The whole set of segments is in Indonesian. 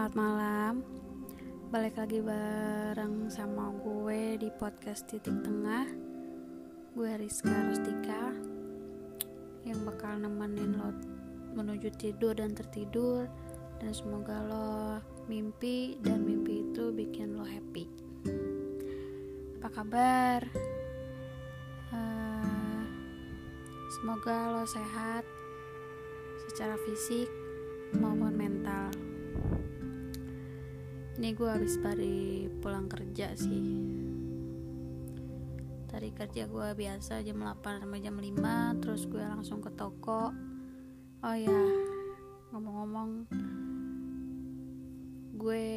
Selamat malam. Balik lagi bareng sama gue di podcast Titik Tengah. Gue Rizka Rustika Yang bakal nemenin lo menuju tidur dan tertidur. Dan semoga lo mimpi dan mimpi itu bikin lo happy. Apa kabar? Uh, semoga lo sehat secara fisik maupun mental ini gue habis dari pulang kerja sih. Tadi kerja gue biasa jam 8 sampai jam 5 terus gue langsung ke toko. Oh ya ngomong-ngomong gue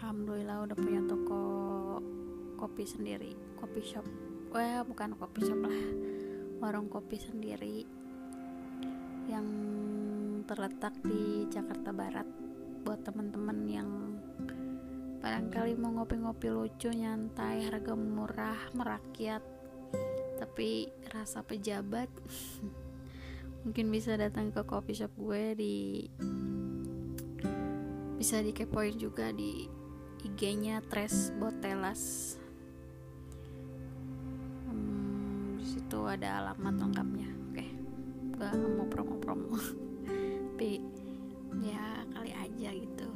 alhamdulillah udah punya toko kopi sendiri kopi shop. Wah bukan kopi shop lah warung kopi sendiri yang terletak di Jakarta Barat buat teman-teman yang barangkali mau ngopi-ngopi lucu nyantai harga murah merakyat tapi rasa pejabat. Mungkin bisa datang ke coffee shop gue di bisa dikepoin juga di IG-nya Tres Botelas hmm, situ ada alamat lengkapnya. Oke gak mau promo-promo. Tapi ya aja gitu.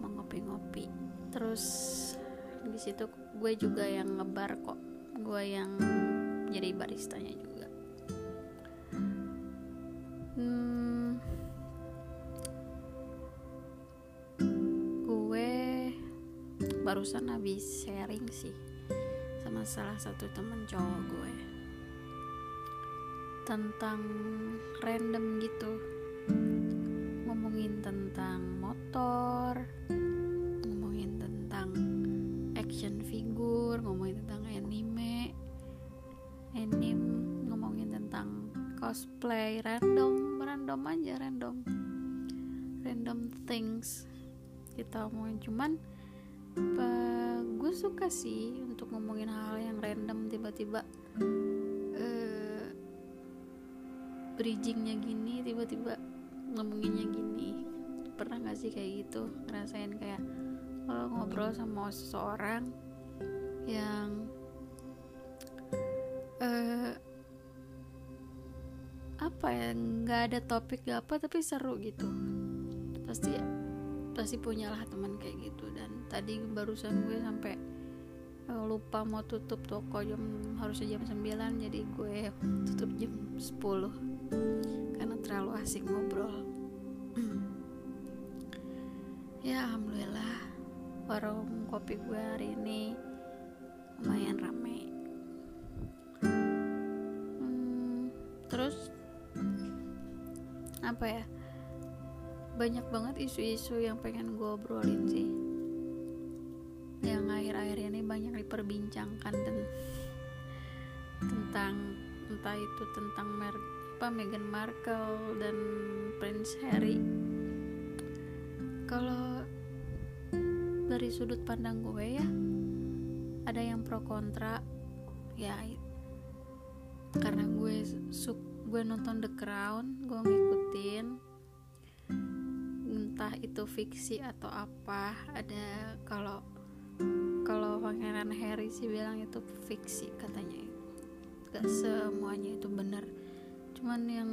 Mau ngopi-ngopi. Terus di situ gue juga yang ngebar kok. Gue yang jadi baristanya juga. Hmm, gue barusan habis sharing sih sama salah satu temen cowok gue tentang random gitu ngomongin tentang motor ngomongin tentang action figure ngomongin tentang anime anime ngomongin tentang cosplay random random aja random random things kita ngomongin cuman gue suka sih untuk ngomongin hal, -hal yang random tiba-tiba uh, bridgingnya gini tiba-tiba ngomonginnya gini. Pernah gak sih kayak gitu? Ngerasain kayak kalau ngobrol sama seseorang yang uh, apa ya nggak ada topik gak apa tapi seru gitu. Pasti pasti punya lah teman kayak gitu. Dan tadi barusan gue sampai uh, lupa mau tutup toko jam harusnya jam 9 jadi gue tutup jam 10 karena terlalu asik ngobrol. Ya alhamdulillah. Warung kopi gue hari ini lumayan rame. Hmm, terus apa ya? Banyak banget isu-isu yang pengen gue obrolin sih. Yang akhir-akhir ini banyak diperbincangkan dan tentang entah itu tentang Mer apa Meghan Markle dan Prince Harry. Kalau dari sudut pandang gue ya ada yang pro kontra. Ya karena gue suk gue nonton The Crown gue ngikutin. Entah itu fiksi atau apa ada kalau kalau pangeran Harry sih bilang itu fiksi katanya. Gak semuanya itu benar cuman yang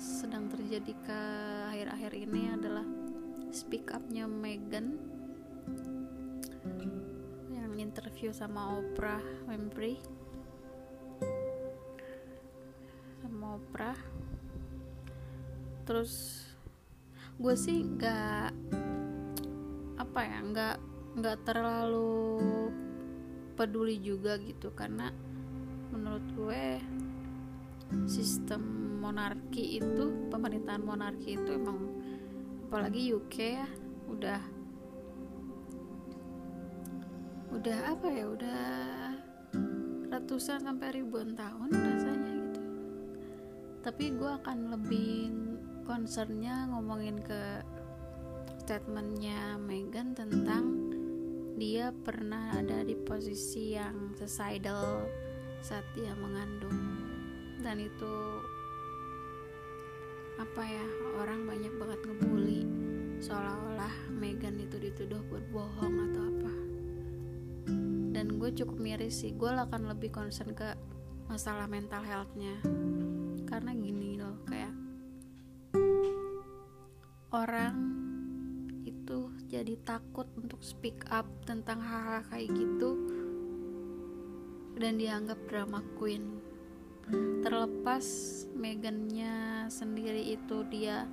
sedang terjadi ke akhir-akhir ini adalah speak upnya Meghan yang interview sama Oprah Winfrey. Sama Oprah. Terus gue sih nggak apa ya nggak nggak terlalu peduli juga gitu karena menurut gue sistem monarki itu pemerintahan monarki itu emang apalagi UK ya udah udah apa ya udah ratusan sampai ribuan tahun rasanya gitu. Tapi gue akan lebih concernnya ngomongin ke statementnya Meghan tentang dia pernah ada di posisi yang suicidal saat dia mengandung dan itu apa ya orang banyak banget ngebully. Seolah-olah Megan itu dituduh berbohong atau apa. Dan gue cukup miris sih gue akan lebih concern ke masalah mental healthnya. Karena gini loh kayak orang itu jadi takut untuk speak up tentang hal-hal kayak gitu dan dianggap drama queen terlepas Megannya sendiri itu dia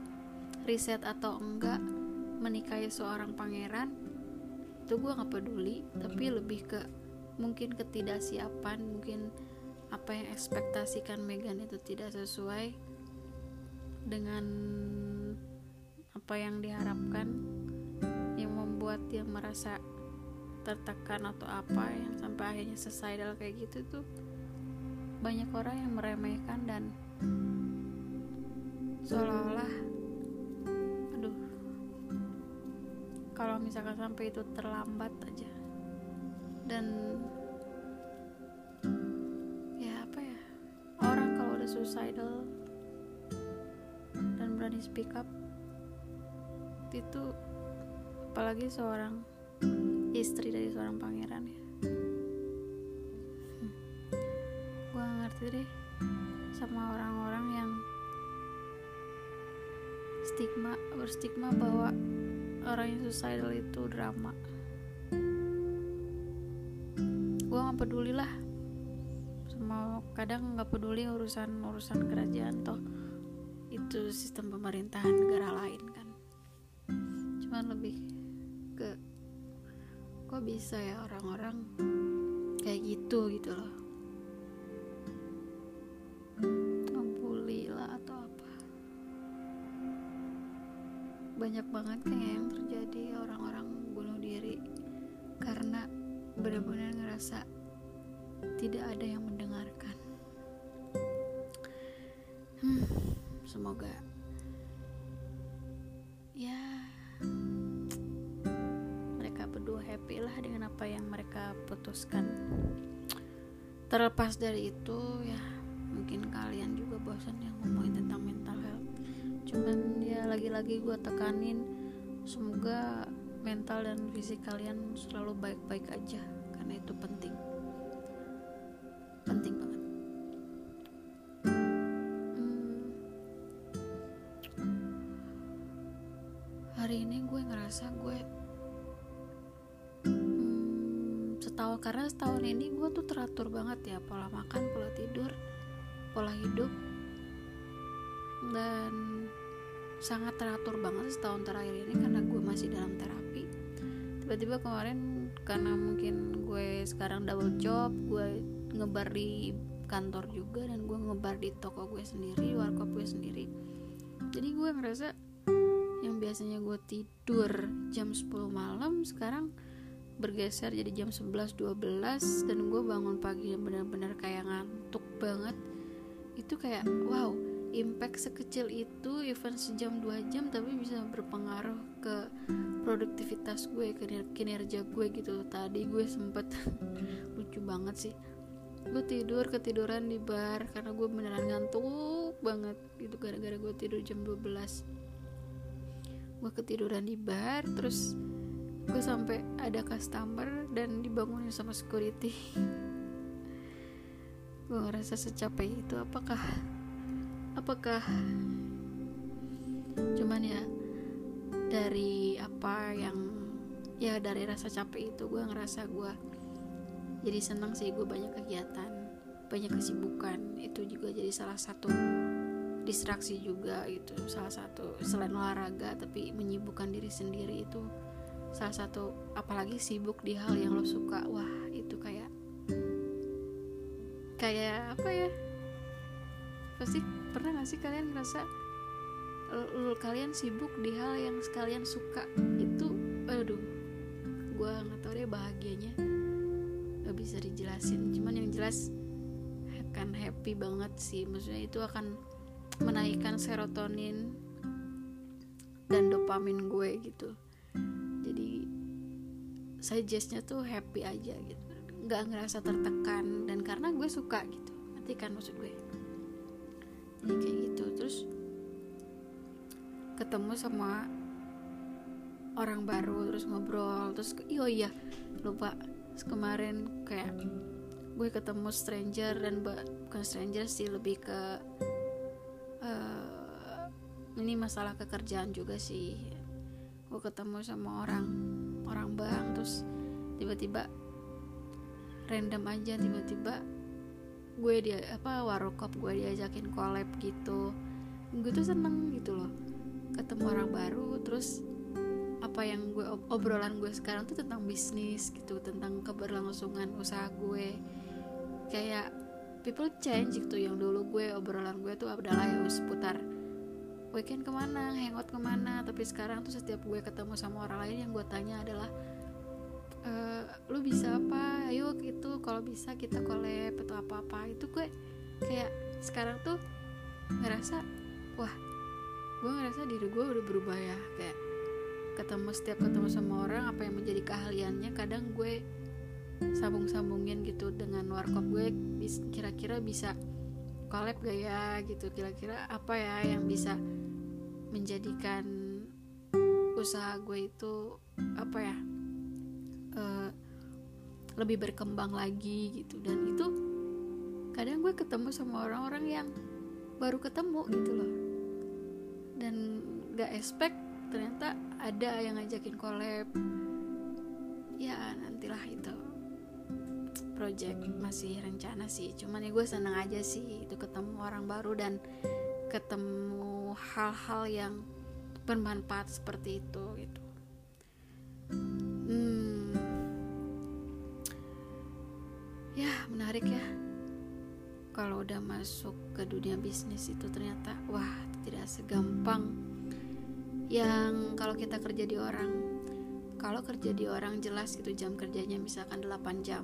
riset atau enggak menikahi seorang pangeran itu gue nggak peduli. Tapi lebih ke mungkin ketidaksiapan mungkin apa yang ekspektasikan Megan itu tidak sesuai dengan apa yang diharapkan yang membuat dia merasa tertekan atau apa yang sampai akhirnya suicidal kayak gitu tuh banyak orang yang meremehkan dan seolah-olah aduh kalau misalkan sampai itu terlambat aja. Dan ya apa ya orang kalau udah suicidal dan berani speak up itu apalagi seorang istri dari seorang pangeran ya ngerti deh sama orang-orang yang stigma berstigma bahwa orang yang suicidal itu drama. Gue gak peduli lah sama kadang gak peduli urusan urusan kerajaan toh. Itu sistem pemerintahan negara lain kan. Cuman lebih ke kok bisa ya orang-orang kayak gitu gitu loh banyak banget kayak yang terjadi orang-orang bunuh diri karena benar-benar ngerasa tidak ada yang mendengarkan. Hmm, semoga happy lah dengan apa yang mereka putuskan. Terlepas dari itu ya mungkin kalian juga bosan yang ngomongin tentang mental health. Cuman ya lagi-lagi gue tekanin semoga mental dan fisik kalian selalu baik-baik aja karena itu penting. Penting banget. Hmm, hari ini gue ngerasa gue setahun karena setahun ini gue tuh teratur banget ya pola makan pola tidur pola hidup dan sangat teratur banget setahun terakhir ini karena gue masih dalam terapi. Tiba-tiba kemarin karena mungkin gue sekarang double job gue ngebar di kantor juga dan gue ngebar di toko gue sendiri warkop gue sendiri. Jadi gue ngerasa yang biasanya gue tidur jam 10 malam sekarang bergeser jadi jam 11-12 dan gue bangun pagi dan benar-benar kayak ngantuk banget. Itu kayak wow impact sekecil itu even sejam dua jam tapi bisa berpengaruh ke produktivitas gue kinerja gue gitu. Tadi gue sempet lucu banget sih. Gue tidur ketiduran di bar karena gue beneran ngantuk banget. Gitu gara-gara gue tidur jam 12 gue ketiduran di bar terus gue sampai ada customer dan dibangunin sama security. Gue ngerasa secapek itu. Apakah apakah cuman ya dari apa yang ya dari rasa capek itu gue ngerasa gue jadi senang sih gue banyak kegiatan banyak kesibukan. Itu juga jadi salah satu distraksi juga itu salah satu selain olahraga tapi menyibukkan diri sendiri itu salah satu apalagi sibuk di hal yang lo suka. Wah itu kayak kayak apa ya? Pasti pernah gak sih kalian ngerasa kalian sibuk di hal yang sekalian suka? Itu aduh gue nggak tahu deh bahagianya. Gak bisa dijelasin. Cuman yang jelas akan happy banget sih. Maksudnya itu akan menaikkan serotonin dan dopamin gue gitu. Suggestnya tuh happy aja gitu. Nggak ngerasa tertekan. Dan karena gue suka gitu. Nanti kan maksud gue jadi kayak gitu. Terus ketemu sama orang baru terus ngobrol. Terus oh iya lupa. Terus kemarin kayak gue ketemu stranger dan bukan stranger sih lebih ke uh, ini masalah kekerjaan juga sih. Gue ketemu sama orang orang bang terus tiba-tiba random aja tiba-tiba gue dia apa warukop gue diajakin collab gitu. Gue tuh seneng gitu loh ketemu orang baru terus apa yang gue obrolan gue sekarang tuh tentang bisnis gitu tentang keberlangsungan usaha gue. Kayak people change gitu yang dulu gue obrolan gue tuh adalah ya seputar weekend ke mana hangout ke mana tapi sekarang tuh setiap gue ketemu sama orang lain yang gue tanya adalah e, lu bisa apa? Ayo gitu kalau bisa kita collab atau apa apa itu gue kayak sekarang tuh ngerasa wah gue ngerasa diri gue udah berubah ya. Kayak ketemu setiap ketemu sama orang apa yang menjadi keahliannya kadang gue sambung-sambungin gitu dengan warkop gue kira-kira bisa collab gak ya gitu kira-kira apa ya yang bisa menjadikan usaha gue itu apa ya uh, lebih berkembang lagi gitu. Dan itu kadang gue ketemu sama orang-orang yang baru ketemu gitu loh. Dan gak expect ternyata ada yang ngajakin collab. Ya nantilah itu. Project masih rencana sih. Cuman ya gue seneng aja sih itu ketemu orang baru dan ketemu hal-hal yang bermanfaat seperti itu gitu udah masuk ke dunia bisnis itu ternyata wah tidak segampang. Yang kalau kita kerja di orang kalau kerja di orang jelas itu jam kerjanya misalkan 8 jam.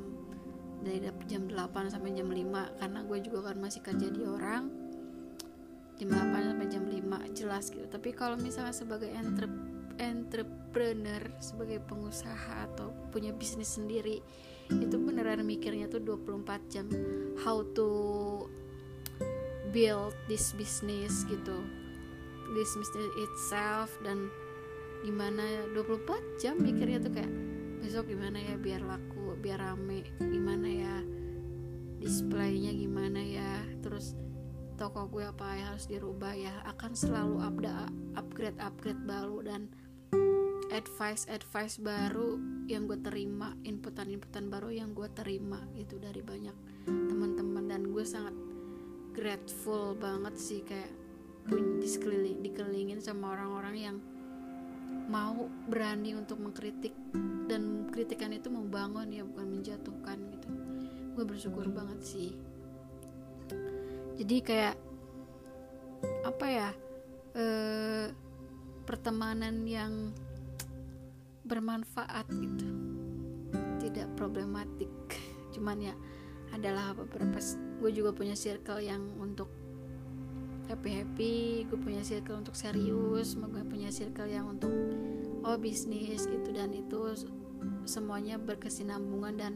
Dari jam 8 sampai jam 5 karena gue juga kan masih kerja di orang jam 8 sampai jam 5 jelas gitu. Tapi kalau misalnya sebagai entre entrepreneur sebagai pengusaha atau punya bisnis sendiri itu beneran mikirnya tuh 24 jam. How to build this business gitu. This business itself dan gimana. 24 jam mikirnya tuh kayak besok gimana ya biar laku biar rame gimana ya? Displaynya gimana ya? Terus toko gue apa yang harus dirubah ya? Akan selalu upda upgrade upgrade baru dan advice advice baru yang gue terima inputan inputan baru yang gue terima itu dari banyak teman-teman. Dan gue sangat grateful banget sih kayak dikeliling dikelilingin sama orang-orang yang mau berani untuk mengkritik. Dan kritikan itu membangun ya bukan menjatuhkan gitu. Gue bersyukur banget sih. Jadi kayak apa ya eh, pertemanan yang bermanfaat gitu. Tidak problematik. Cuman ya adalah beberapa gue juga punya circle yang untuk happy happy gue punya circle untuk serius gue punya circle yang untuk oh bisnis gitu. Dan itu semuanya berkesinambungan dan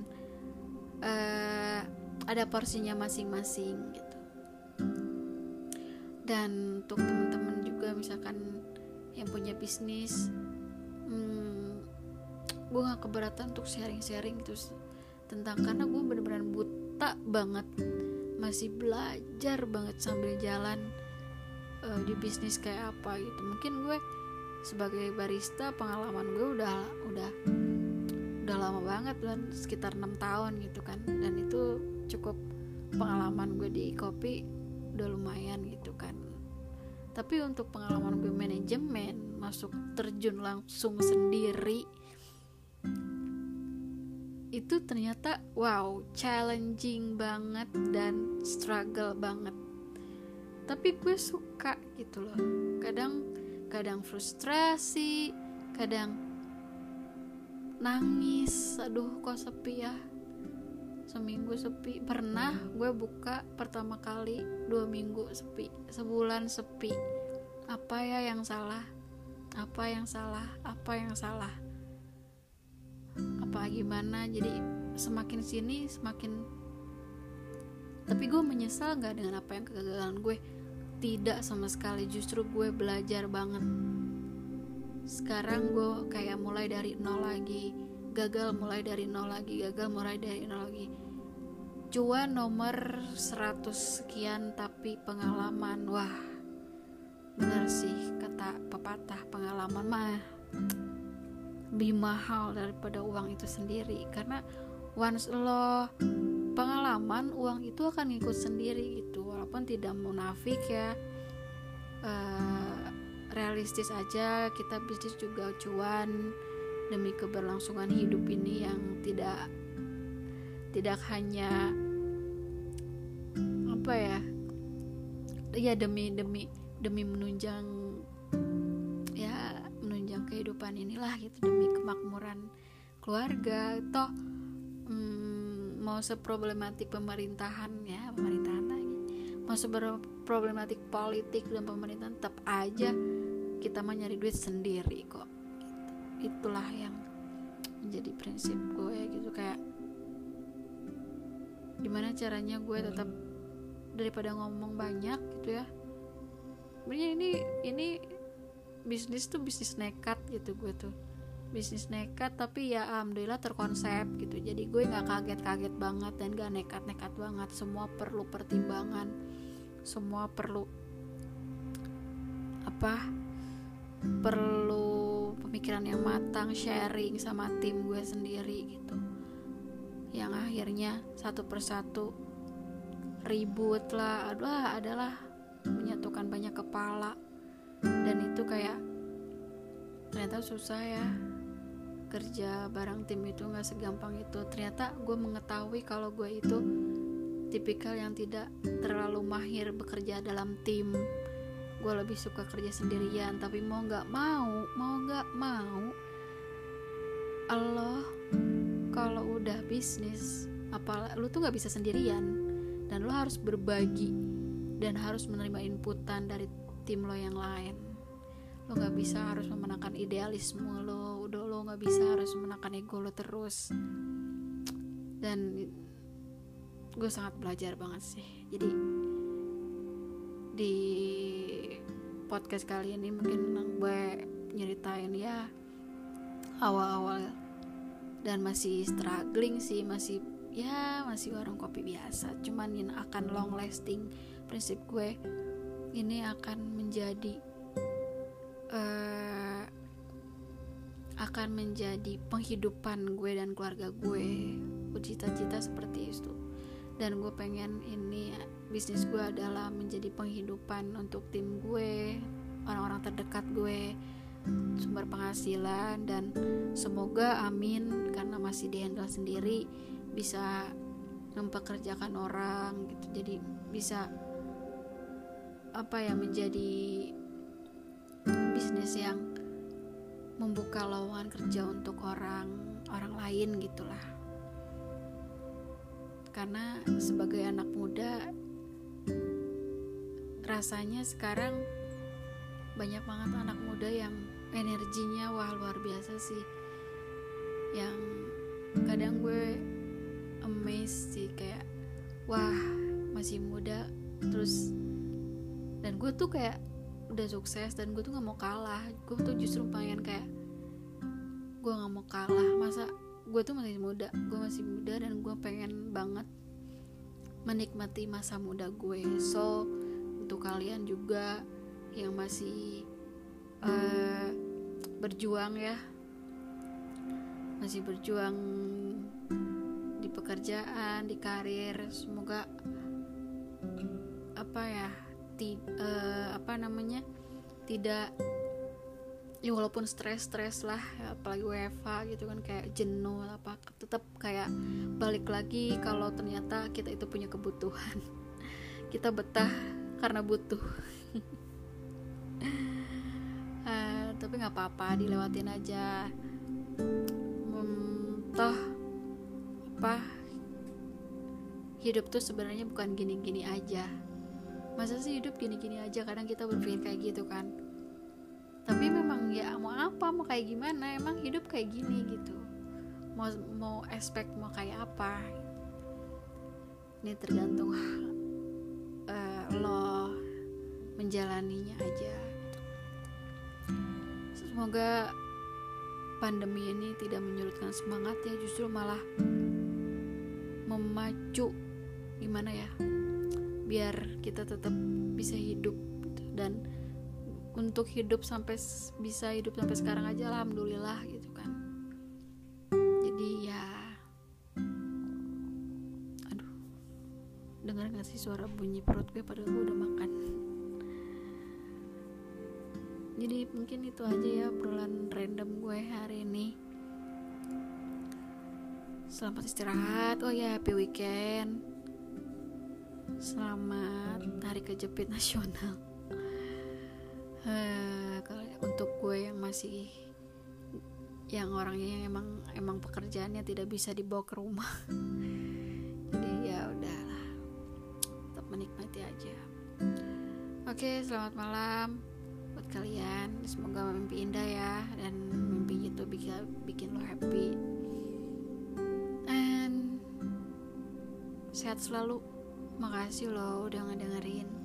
uh, ada porsinya masing-masing gitu. Dan untuk teman-teman juga misalkan yang punya bisnis hmm, gue gak keberatan untuk sharing-sharing gitu tentang karena gue bener-bener buta banget masih belajar banget sambil jalan uh, di bisnis kayak apa gitu. Mungkin gue sebagai barista pengalaman gue udah udah udah lama banget dan sekitar enam tahun gitu kan. Dan itu cukup pengalaman gue di kopi udah lumayan gitu kan. Tapi untuk pengalaman gue manajemen masuk terjun langsung sendiri itu ternyata wow challenging banget dan struggle banget. Tapi gue suka gitu loh. Kadang kadang frustrasi kadang nangis aduh kok sepi ya? Seminggu sepi. Pernah gue buka pertama kali dua minggu sepi sebulan sepi. Apa ya yang salah? Apa yang salah? Apa yang salah apa gimana. Jadi semakin sini semakin tapi gue menyesal nggak dengan apa yang kegagalan gue. Tidak sama sekali. Justru gue belajar banget. Sekarang gue kayak mulai dari nol lagi. Gagal mulai dari nol lagi. Gagal mulai dari nol lagi. Cuan nomor 100 sekian tapi pengalaman. Wah bener sih kata pepatah pengalaman mah lebih mahal daripada uang itu sendiri. Karena once lo pengalaman uang itu akan ngikut sendiri gitu. Walaupun tidak munafik ya. Uh, realistis aja kita bisnis juga cuan demi keberlangsungan hidup ini yang tidak tidak hanya apa ya ya demi demi demi menunjang kehidupan inilah gitu demi kemakmuran keluarga. Toh hmm, mau seproblematik pemerintahan ya pemerintahan lagi. Mau seproblematik politik dan pemerintahan tetap aja kita mah nyari duit sendiri kok. Itulah yang menjadi prinsip gue gitu kayak gimana caranya gue tetap daripada ngomong banyak gitu ya. Ini ini bisnis tuh bisnis nekat gitu gue tuh. Bisnis nekat tapi ya alhamdulillah terkonsep gitu. Jadi gue nggak kaget-kaget banget dan gak nekat-nekat banget. Semua perlu pertimbangan. Semua perlu apa perlu pemikiran yang matang sharing sama tim gue sendiri gitu. Yang akhirnya satu persatu ribut lah. Aduh adalah menyatukan banyak kepala dan itu kayak ternyata susah ya. Kerja bareng tim itu nggak segampang itu. Ternyata gue mengetahui kalau gue itu tipikal yang tidak terlalu mahir bekerja dalam tim. Gue lebih suka kerja sendirian tapi mau nggak mau mau nggak mau Allah kalau udah bisnis apa lu tuh nggak bisa sendirian. Dan lo harus berbagi dan harus menerima inputan dari tim lo yang lain. Lo nggak bisa harus memenangkan idealisme lo udah lo nggak bisa harus memenangkan ego lo terus. Dan gue sangat belajar banget sih. Jadi di podcast kali ini mungkin gue nyeritain ya awal-awal dan masih struggling sih masih ya masih warung kopi biasa. Cuman yang akan long lasting prinsip gue ini akan menjadi uh, akan menjadi penghidupan gue dan keluarga gue. Cita-cita seperti itu. Dan gue pengen ini bisnis gue adalah menjadi penghidupan untuk tim gue orang-orang terdekat gue sumber penghasilan dan semoga amin karena masih dihandle sendiri bisa mempekerjakan orang gitu. Jadi bisa apa ya menjadi bisnis yang membuka lowongan kerja untuk orang orang lain gitulah. Karena sebagai anak muda rasanya sekarang banyak banget anak muda yang energinya wah luar biasa sih. Yang kadang gue amazed sih kayak wah masih muda. Terus dan gue tuh kayak udah sukses dan gue tuh nggak mau kalah. Gue tuh justru pengen kayak gue nggak mau kalah. Masa gue tuh masih muda gue masih muda dan gue pengen banget menikmati masa muda gue. So untuk kalian juga yang masih uh, berjuang ya masih berjuang di pekerjaan di karir semoga apa ya ti, uh, apa namanya tidak ya walaupun stres-stres lah apalagi WFA gitu kan kayak jenuh apa tetap kayak balik lagi kalau ternyata kita itu punya kebutuhan. Kita betah karena butuh. Tapi nggak apa-apa dilewatin aja. Hmm, toh apa hidup tuh sebenarnya bukan gini-gini aja masa sih hidup gini-gini aja kadang kita berpikir kayak gitu kan. Tapi memang ya mau apa mau kayak gimana emang hidup kayak gini gitu. Mau mau expect mau kayak apa. Ini tergantung uh, lo menjalaninya aja. Semoga pandemi ini tidak menyurutkan semangat ya justru malah memacu gimana ya biar kita tetap bisa hidup gitu. dan untuk hidup sampai bisa hidup sampai sekarang aja alhamdulillah gitu kan. Jadi ya aduh dengar gak sih suara bunyi perut gue padahal gue udah makan. Jadi mungkin itu aja ya obrolan random gue hari ini. Selamat istirahat. Oh ya happy weekend selamat hari kejepit nasional. Uh, untuk gue yang masih yang orangnya yang emang emang pekerjaannya tidak bisa dibawa ke rumah. Jadi ya udahlah tetap menikmati aja. Oke selamat malam buat kalian. Semoga mimpi indah ya dan mimpi itu bisa bikin lo happy. And sehat selalu makasih lo udah ngedengerin